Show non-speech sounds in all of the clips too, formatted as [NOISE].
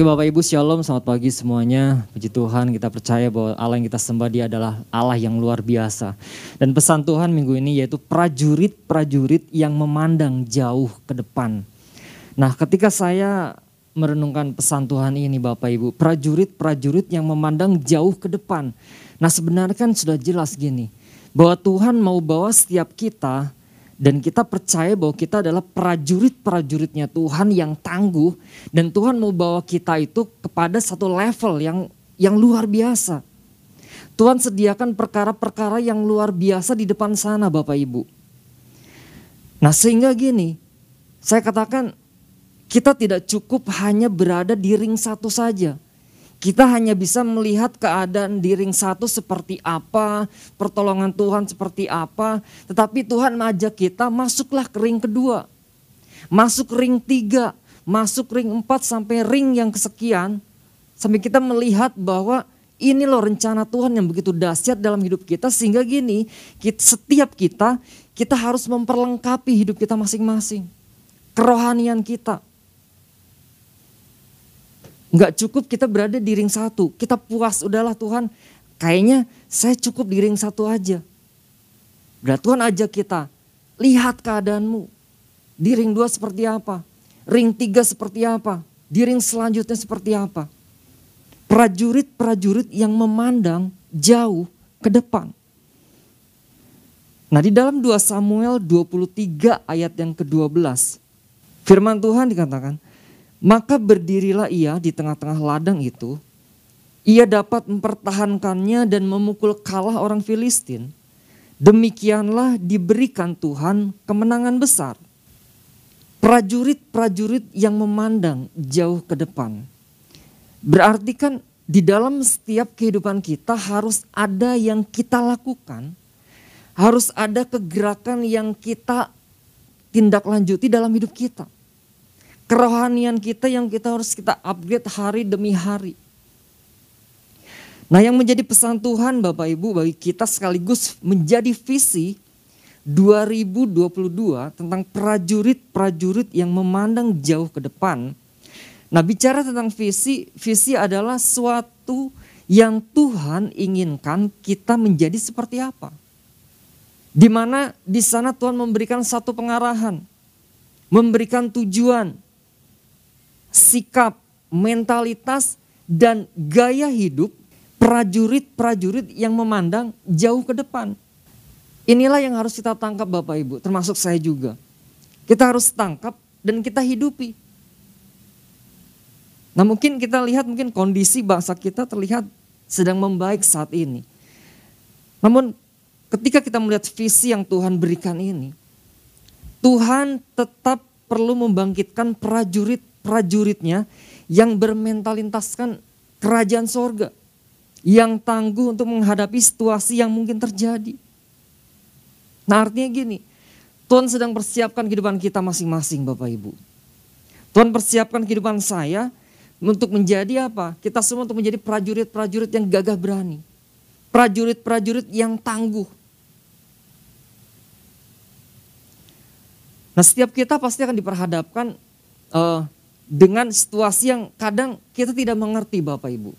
Oke Bapak Ibu Shalom, selamat pagi semuanya. Puji Tuhan kita percaya bahwa Allah yang kita sembah dia adalah Allah yang luar biasa. Dan pesan Tuhan minggu ini yaitu prajurit-prajurit yang memandang jauh ke depan. Nah ketika saya merenungkan pesan Tuhan ini Bapak Ibu, prajurit-prajurit yang memandang jauh ke depan. Nah sebenarnya kan sudah jelas gini, bahwa Tuhan mau bawa setiap kita dan kita percaya bahwa kita adalah prajurit-prajuritnya Tuhan yang tangguh dan Tuhan mau bawa kita itu kepada satu level yang yang luar biasa. Tuhan sediakan perkara-perkara yang luar biasa di depan sana Bapak Ibu. Nah sehingga gini, saya katakan kita tidak cukup hanya berada di ring satu saja. Kita hanya bisa melihat keadaan di ring satu seperti apa, pertolongan Tuhan seperti apa. Tetapi Tuhan mengajak kita masuklah ke ring kedua. Masuk ring tiga, masuk ring empat sampai ring yang kesekian. Sampai kita melihat bahwa ini loh rencana Tuhan yang begitu dahsyat dalam hidup kita. Sehingga gini, setiap kita, kita harus memperlengkapi hidup kita masing-masing. Kerohanian kita Nggak cukup kita berada di ring satu. Kita puas, udahlah Tuhan. Kayaknya saya cukup di ring satu aja. Berarti Tuhan ajak kita, lihat keadaanmu. Di ring dua seperti apa? Ring tiga seperti apa? Di ring selanjutnya seperti apa? Prajurit-prajurit yang memandang jauh ke depan. Nah di dalam 2 Samuel 23 ayat yang ke-12. Firman Tuhan dikatakan, maka berdirilah ia di tengah-tengah ladang itu. Ia dapat mempertahankannya dan memukul kalah orang Filistin. Demikianlah diberikan Tuhan kemenangan besar. Prajurit-prajurit yang memandang jauh ke depan. Berarti kan di dalam setiap kehidupan kita harus ada yang kita lakukan. Harus ada kegerakan yang kita tindak lanjuti dalam hidup kita kerohanian kita yang kita harus kita upgrade hari demi hari. Nah yang menjadi pesan Tuhan Bapak Ibu bagi kita sekaligus menjadi visi 2022 tentang prajurit-prajurit yang memandang jauh ke depan. Nah bicara tentang visi, visi adalah suatu yang Tuhan inginkan kita menjadi seperti apa. Di mana di sana Tuhan memberikan satu pengarahan, memberikan tujuan, sikap, mentalitas, dan gaya hidup prajurit-prajurit yang memandang jauh ke depan. Inilah yang harus kita tangkap Bapak Ibu, termasuk saya juga. Kita harus tangkap dan kita hidupi. Nah mungkin kita lihat mungkin kondisi bangsa kita terlihat sedang membaik saat ini. Namun ketika kita melihat visi yang Tuhan berikan ini, Tuhan tetap perlu membangkitkan prajurit prajuritnya yang bermentalitaskan kerajaan sorga. Yang tangguh untuk menghadapi situasi yang mungkin terjadi. Nah artinya gini, Tuhan sedang persiapkan kehidupan kita masing-masing Bapak Ibu. Tuhan persiapkan kehidupan saya untuk menjadi apa? Kita semua untuk menjadi prajurit-prajurit yang gagah berani. Prajurit-prajurit yang tangguh. Nah setiap kita pasti akan diperhadapkan uh, dengan situasi yang kadang kita tidak mengerti Bapak Ibu.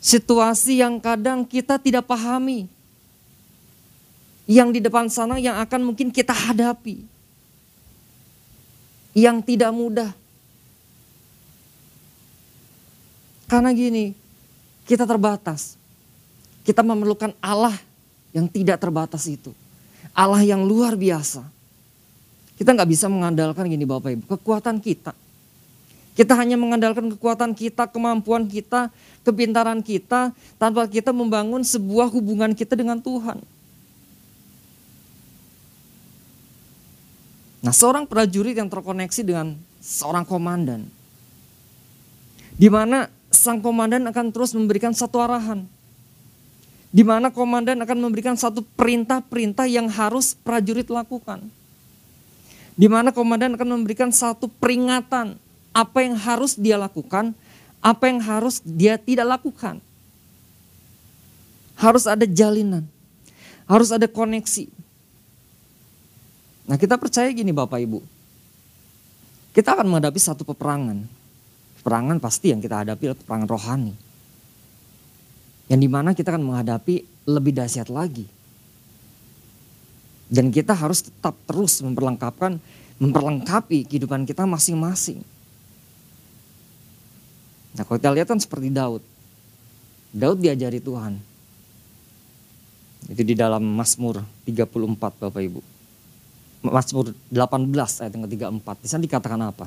Situasi yang kadang kita tidak pahami. Yang di depan sana yang akan mungkin kita hadapi. Yang tidak mudah. Karena gini, kita terbatas. Kita memerlukan Allah yang tidak terbatas itu. Allah yang luar biasa. Kita nggak bisa mengandalkan gini Bapak Ibu, kekuatan kita kita hanya mengandalkan kekuatan kita, kemampuan kita, kepintaran kita, tanpa kita membangun sebuah hubungan kita dengan Tuhan. Nah, seorang prajurit yang terkoneksi dengan seorang komandan, di mana sang komandan akan terus memberikan satu arahan, di mana komandan akan memberikan satu perintah-perintah yang harus prajurit lakukan, di mana komandan akan memberikan satu peringatan apa yang harus dia lakukan, apa yang harus dia tidak lakukan. Harus ada jalinan, harus ada koneksi. Nah kita percaya gini Bapak Ibu, kita akan menghadapi satu peperangan. Perangan pasti yang kita hadapi adalah perangan rohani. Yang di mana kita akan menghadapi lebih dahsyat lagi. Dan kita harus tetap terus memperlengkapkan, memperlengkapi kehidupan kita masing-masing. Nah kalau kita lihat kan seperti Daud. Daud diajari Tuhan. Itu di dalam Mazmur 34 Bapak Ibu. Mazmur 18 ayat yang ke-34. Di sana dikatakan apa?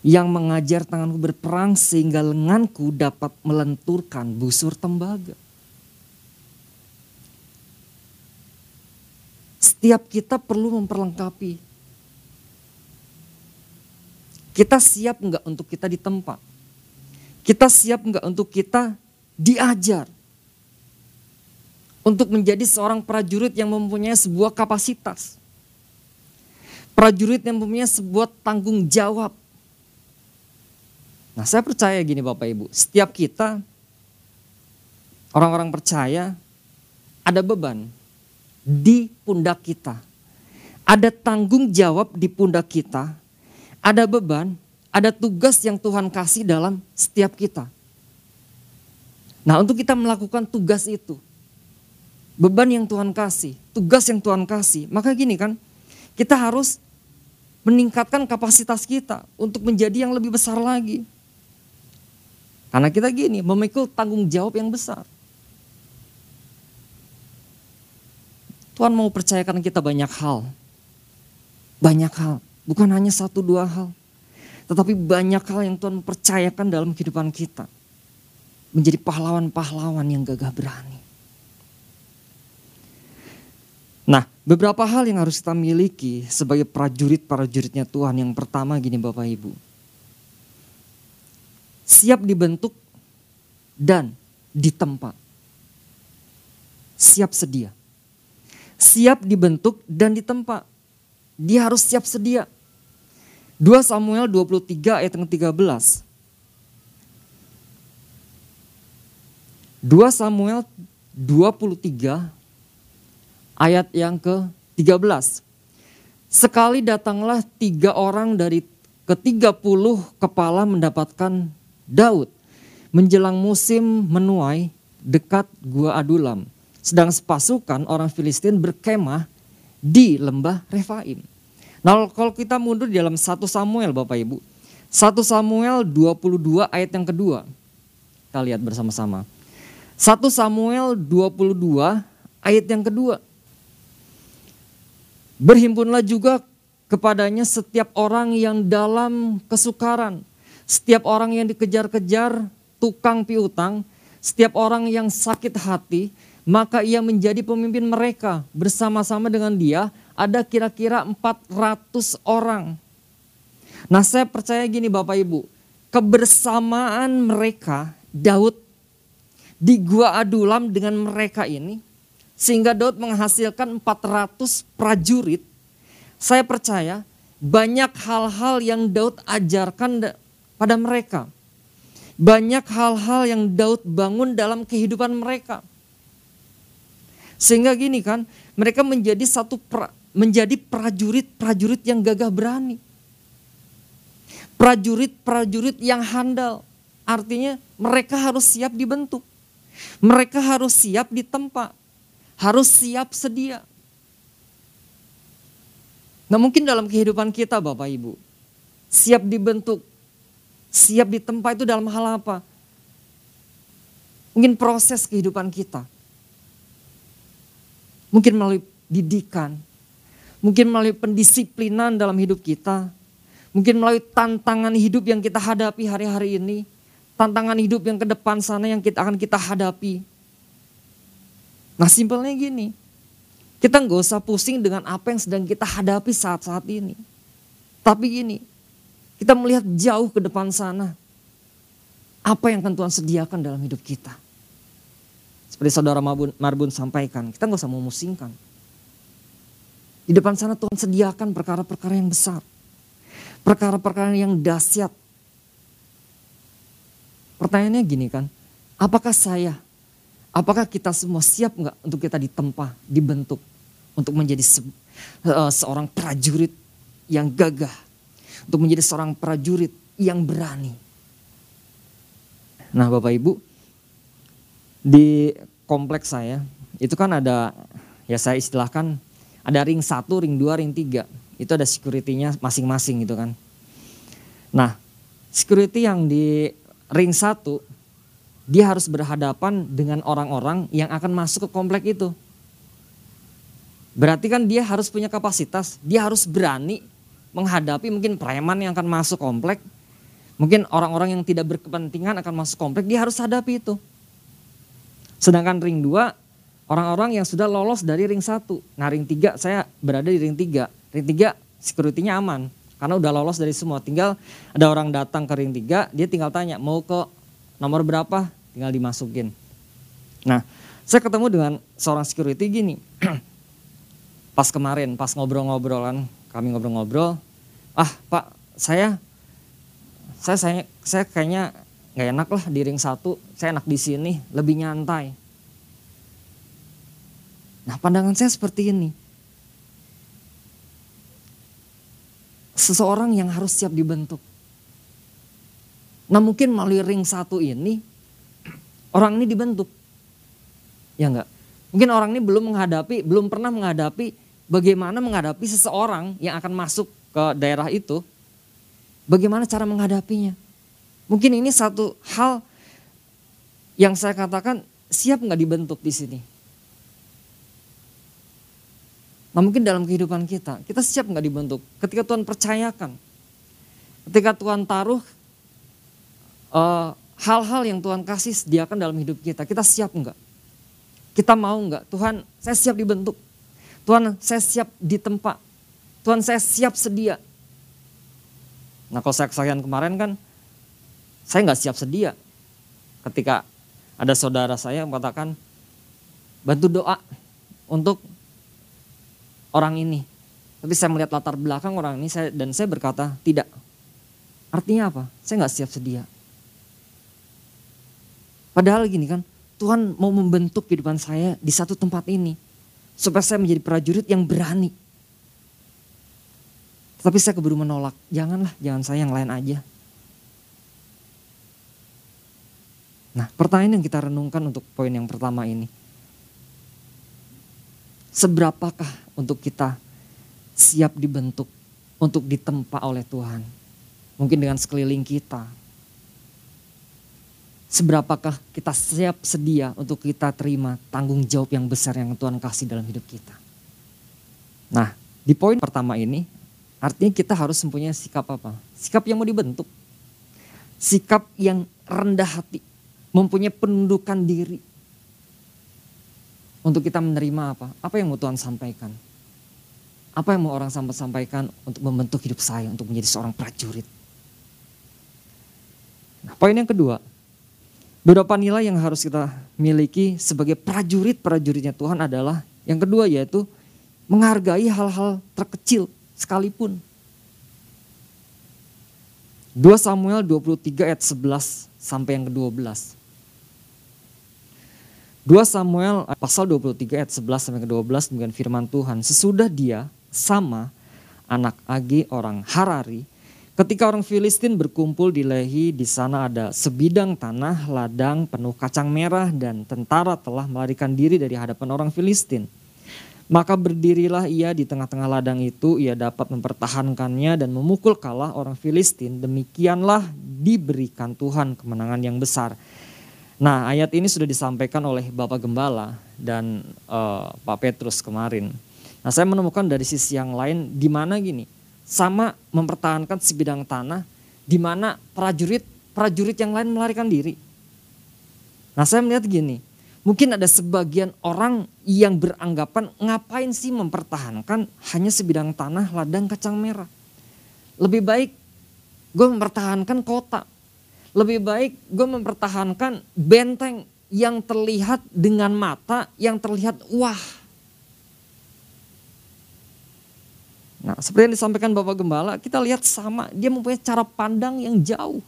Yang mengajar tanganku berperang sehingga lenganku dapat melenturkan busur tembaga. Setiap kita perlu memperlengkapi. Kita siap enggak untuk kita ditempa? Kita siap enggak untuk kita diajar? Untuk menjadi seorang prajurit yang mempunyai sebuah kapasitas. Prajurit yang mempunyai sebuah tanggung jawab. Nah saya percaya gini Bapak Ibu, setiap kita orang-orang percaya ada beban di pundak kita. Ada tanggung jawab di pundak kita. Ada beban, ada tugas yang Tuhan kasih dalam setiap kita. Nah, untuk kita melakukan tugas itu, beban yang Tuhan kasih, tugas yang Tuhan kasih, maka gini kan, kita harus meningkatkan kapasitas kita untuk menjadi yang lebih besar lagi. Karena kita gini, memikul tanggung jawab yang besar. Tuhan mau percayakan kita banyak hal. Banyak hal. Bukan hanya satu dua hal. Tetapi banyak hal yang Tuhan percayakan dalam kehidupan kita. Menjadi pahlawan-pahlawan yang gagah berani. Nah, beberapa hal yang harus kita miliki sebagai prajurit-prajuritnya Tuhan. Yang pertama gini Bapak Ibu. Siap dibentuk dan ditempa. Siap sedia siap dibentuk dan ditempa. Dia harus siap sedia. 2 Samuel 23 ayat yang 13. 2 Samuel 23 ayat yang ke-13. Sekali datanglah tiga orang dari ke-30 kepala mendapatkan Daud menjelang musim menuai dekat gua Adulam sedang sepasukan orang Filistin berkemah di lembah Refaim. Nah kalau kita mundur dalam 1 Samuel Bapak Ibu. 1 Samuel 22 ayat yang kedua. Kita lihat bersama-sama. 1 Samuel 22 ayat yang kedua. Berhimpunlah juga kepadanya setiap orang yang dalam kesukaran. Setiap orang yang dikejar-kejar tukang piutang. Setiap orang yang sakit hati maka ia menjadi pemimpin mereka. Bersama-sama dengan dia ada kira-kira 400 orang. Nah saya percaya gini Bapak Ibu, kebersamaan mereka Daud di Gua Adulam dengan mereka ini, sehingga Daud menghasilkan 400 prajurit. Saya percaya banyak hal-hal yang Daud ajarkan pada mereka. Banyak hal-hal yang Daud bangun dalam kehidupan mereka. Sehingga gini kan, mereka menjadi satu pra, menjadi prajurit-prajurit yang gagah berani. Prajurit-prajurit yang handal. Artinya mereka harus siap dibentuk. Mereka harus siap ditempa. Harus siap sedia. Nah mungkin dalam kehidupan kita Bapak Ibu. Siap dibentuk. Siap ditempa itu dalam hal apa? Mungkin proses kehidupan kita Mungkin melalui didikan, mungkin melalui pendisiplinan dalam hidup kita, mungkin melalui tantangan hidup yang kita hadapi hari-hari ini, tantangan hidup yang ke depan sana yang kita akan kita hadapi. Nah simpelnya gini, kita nggak usah pusing dengan apa yang sedang kita hadapi saat-saat ini. Tapi gini, kita melihat jauh ke depan sana. Apa yang akan Tuhan sediakan dalam hidup kita. Seperti saudara Marbun, Marbun sampaikan, kita nggak usah memusingkan. Di depan sana Tuhan sediakan perkara-perkara yang besar. Perkara-perkara yang dahsyat. Pertanyaannya gini kan, apakah saya, apakah kita semua siap nggak untuk kita ditempa, dibentuk, untuk menjadi se, uh, seorang prajurit yang gagah, untuk menjadi seorang prajurit yang berani. Nah Bapak Ibu, di kompleks saya itu kan ada ya saya istilahkan ada ring satu, ring dua, ring tiga. Itu ada security-nya masing-masing gitu kan. Nah security yang di ring satu dia harus berhadapan dengan orang-orang yang akan masuk ke komplek itu. Berarti kan dia harus punya kapasitas, dia harus berani menghadapi mungkin preman yang akan masuk komplek, mungkin orang-orang yang tidak berkepentingan akan masuk komplek, dia harus hadapi itu. Sedangkan ring 2, orang-orang yang sudah lolos dari ring 1. Nah ring 3 saya berada di ring 3. Ring 3 security-nya aman, karena udah lolos dari semua. Tinggal ada orang datang ke ring 3, dia tinggal tanya mau ke nomor berapa, tinggal dimasukin. Nah, saya ketemu dengan seorang security gini. [CLEARS THROAT] pas kemarin, pas ngobrol-ngobrolan, kami ngobrol-ngobrol, ah Pak, saya saya saya saya kayaknya nggak enak lah di ring satu, saya enak di sini, lebih nyantai. Nah, pandangan saya seperti ini. Seseorang yang harus siap dibentuk. Nah mungkin melalui ring satu ini orang ini dibentuk. Ya enggak? Mungkin orang ini belum menghadapi, belum pernah menghadapi bagaimana menghadapi seseorang yang akan masuk ke daerah itu. Bagaimana cara menghadapinya. Mungkin ini satu hal yang saya katakan siap nggak dibentuk di sini. Nah mungkin dalam kehidupan kita, kita siap nggak dibentuk. Ketika Tuhan percayakan, ketika Tuhan taruh uh, hal-hal yang Tuhan kasih sediakan dalam hidup kita. Kita siap enggak? Kita mau enggak? Tuhan, saya siap dibentuk. Tuhan, saya siap ditempa. Tuhan, saya siap sedia. Nah kalau saya kesaksian kemarin kan, saya nggak siap sedia. Ketika ada saudara saya yang mengatakan, bantu doa untuk orang ini. Tapi saya melihat latar belakang orang ini saya, dan saya berkata, tidak. Artinya apa? Saya nggak siap sedia. Padahal gini kan, Tuhan mau membentuk kehidupan saya di satu tempat ini. Supaya saya menjadi prajurit yang berani. Tapi saya keburu menolak. Janganlah, jangan saya yang lain aja. Nah pertanyaan yang kita renungkan untuk poin yang pertama ini. Seberapakah untuk kita siap dibentuk untuk ditempa oleh Tuhan? Mungkin dengan sekeliling kita, Seberapakah kita siap sedia untuk kita terima tanggung jawab yang besar yang Tuhan kasih dalam hidup kita. Nah, di poin pertama ini artinya kita harus mempunyai sikap apa? Sikap yang mau dibentuk. Sikap yang rendah hati, mempunyai penundukan diri. Untuk kita menerima apa? Apa yang mau Tuhan sampaikan? Apa yang mau orang sampaikan untuk membentuk hidup saya untuk menjadi seorang prajurit? Nah, poin yang kedua, Beberapa nilai yang harus kita miliki sebagai prajurit-prajuritnya Tuhan adalah yang kedua yaitu menghargai hal-hal terkecil sekalipun. 2 Samuel 23 ayat 11 sampai yang ke-12. 2 Samuel pasal 23 ayat 11 sampai ke-12 dengan firman Tuhan. Sesudah dia sama anak Agi orang Harari Ketika orang Filistin berkumpul di Lehi, di sana ada sebidang tanah ladang penuh kacang merah dan tentara telah melarikan diri dari hadapan orang Filistin. Maka berdirilah ia di tengah-tengah ladang itu, ia dapat mempertahankannya dan memukul kalah orang Filistin. Demikianlah diberikan Tuhan kemenangan yang besar. Nah ayat ini sudah disampaikan oleh Bapak Gembala dan uh, Pak Petrus kemarin. Nah saya menemukan dari sisi yang lain di mana gini, sama mempertahankan sebidang tanah di mana prajurit prajurit yang lain melarikan diri. Nah saya melihat gini, mungkin ada sebagian orang yang beranggapan ngapain sih mempertahankan hanya sebidang tanah ladang kacang merah. Lebih baik gue mempertahankan kota. Lebih baik gue mempertahankan benteng yang terlihat dengan mata, yang terlihat wah Nah, seperti yang disampaikan Bapak Gembala, kita lihat sama, dia mempunyai cara pandang yang jauh.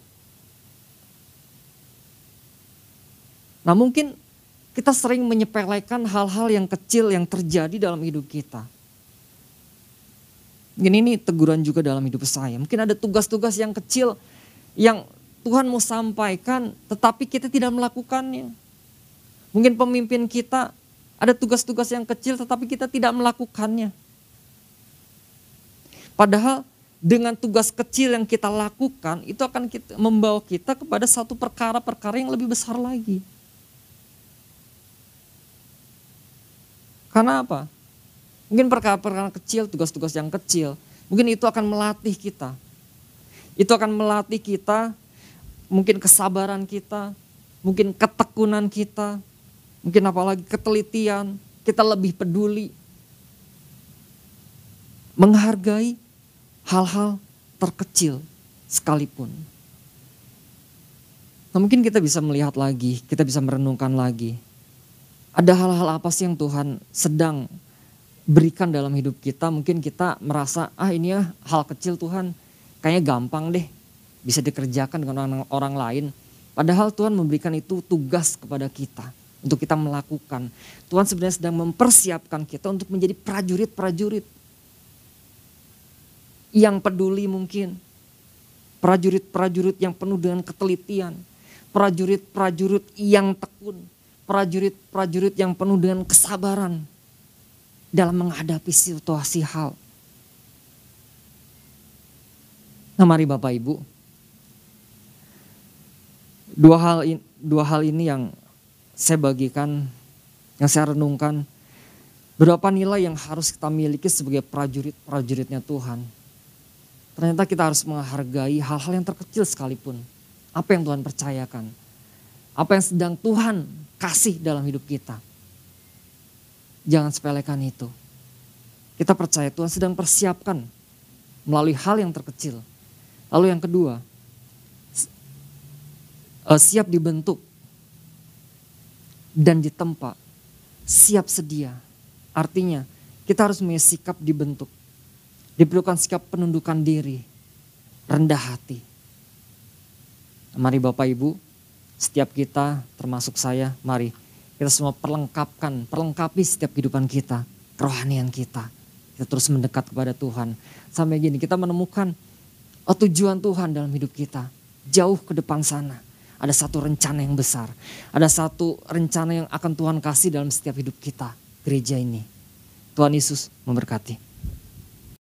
Nah, mungkin kita sering menyepelekan hal-hal yang kecil yang terjadi dalam hidup kita. Mungkin ini teguran juga dalam hidup saya. Mungkin ada tugas-tugas yang kecil yang Tuhan mau sampaikan tetapi kita tidak melakukannya. Mungkin pemimpin kita ada tugas-tugas yang kecil tetapi kita tidak melakukannya. Padahal dengan tugas kecil yang kita lakukan itu akan kita, membawa kita kepada satu perkara-perkara yang lebih besar lagi. Karena apa? Mungkin perkara-perkara kecil, tugas-tugas yang kecil, mungkin itu akan melatih kita. Itu akan melatih kita, mungkin kesabaran kita, mungkin ketekunan kita, mungkin apalagi ketelitian, kita lebih peduli, menghargai hal-hal terkecil sekalipun. Nah mungkin kita bisa melihat lagi, kita bisa merenungkan lagi. Ada hal-hal apa sih yang Tuhan sedang berikan dalam hidup kita. Mungkin kita merasa, ah ini ya hal kecil Tuhan kayaknya gampang deh. Bisa dikerjakan dengan orang, orang lain. Padahal Tuhan memberikan itu tugas kepada kita. Untuk kita melakukan. Tuhan sebenarnya sedang mempersiapkan kita untuk menjadi prajurit-prajurit yang peduli mungkin. Prajurit-prajurit yang penuh dengan ketelitian. Prajurit-prajurit yang tekun. Prajurit-prajurit yang penuh dengan kesabaran dalam menghadapi situasi hal. Nah mari Bapak Ibu, dua hal ini, dua hal ini yang saya bagikan, yang saya renungkan, berapa nilai yang harus kita miliki sebagai prajurit-prajuritnya Tuhan Ternyata kita harus menghargai hal-hal yang terkecil sekalipun. Apa yang Tuhan percayakan. Apa yang sedang Tuhan kasih dalam hidup kita. Jangan sepelekan itu. Kita percaya Tuhan sedang persiapkan melalui hal yang terkecil. Lalu yang kedua, eh, siap dibentuk dan ditempa, siap sedia. Artinya kita harus punya sikap dibentuk Diperlukan sikap penundukan diri, rendah hati. Mari Bapak Ibu, setiap kita termasuk saya, mari kita semua perlengkapkan, perlengkapi setiap kehidupan kita, kerohanian kita. Kita terus mendekat kepada Tuhan. Sampai gini kita menemukan oh, tujuan Tuhan dalam hidup kita. Jauh ke depan sana. Ada satu rencana yang besar. Ada satu rencana yang akan Tuhan kasih dalam setiap hidup kita. Gereja ini. Tuhan Yesus memberkati.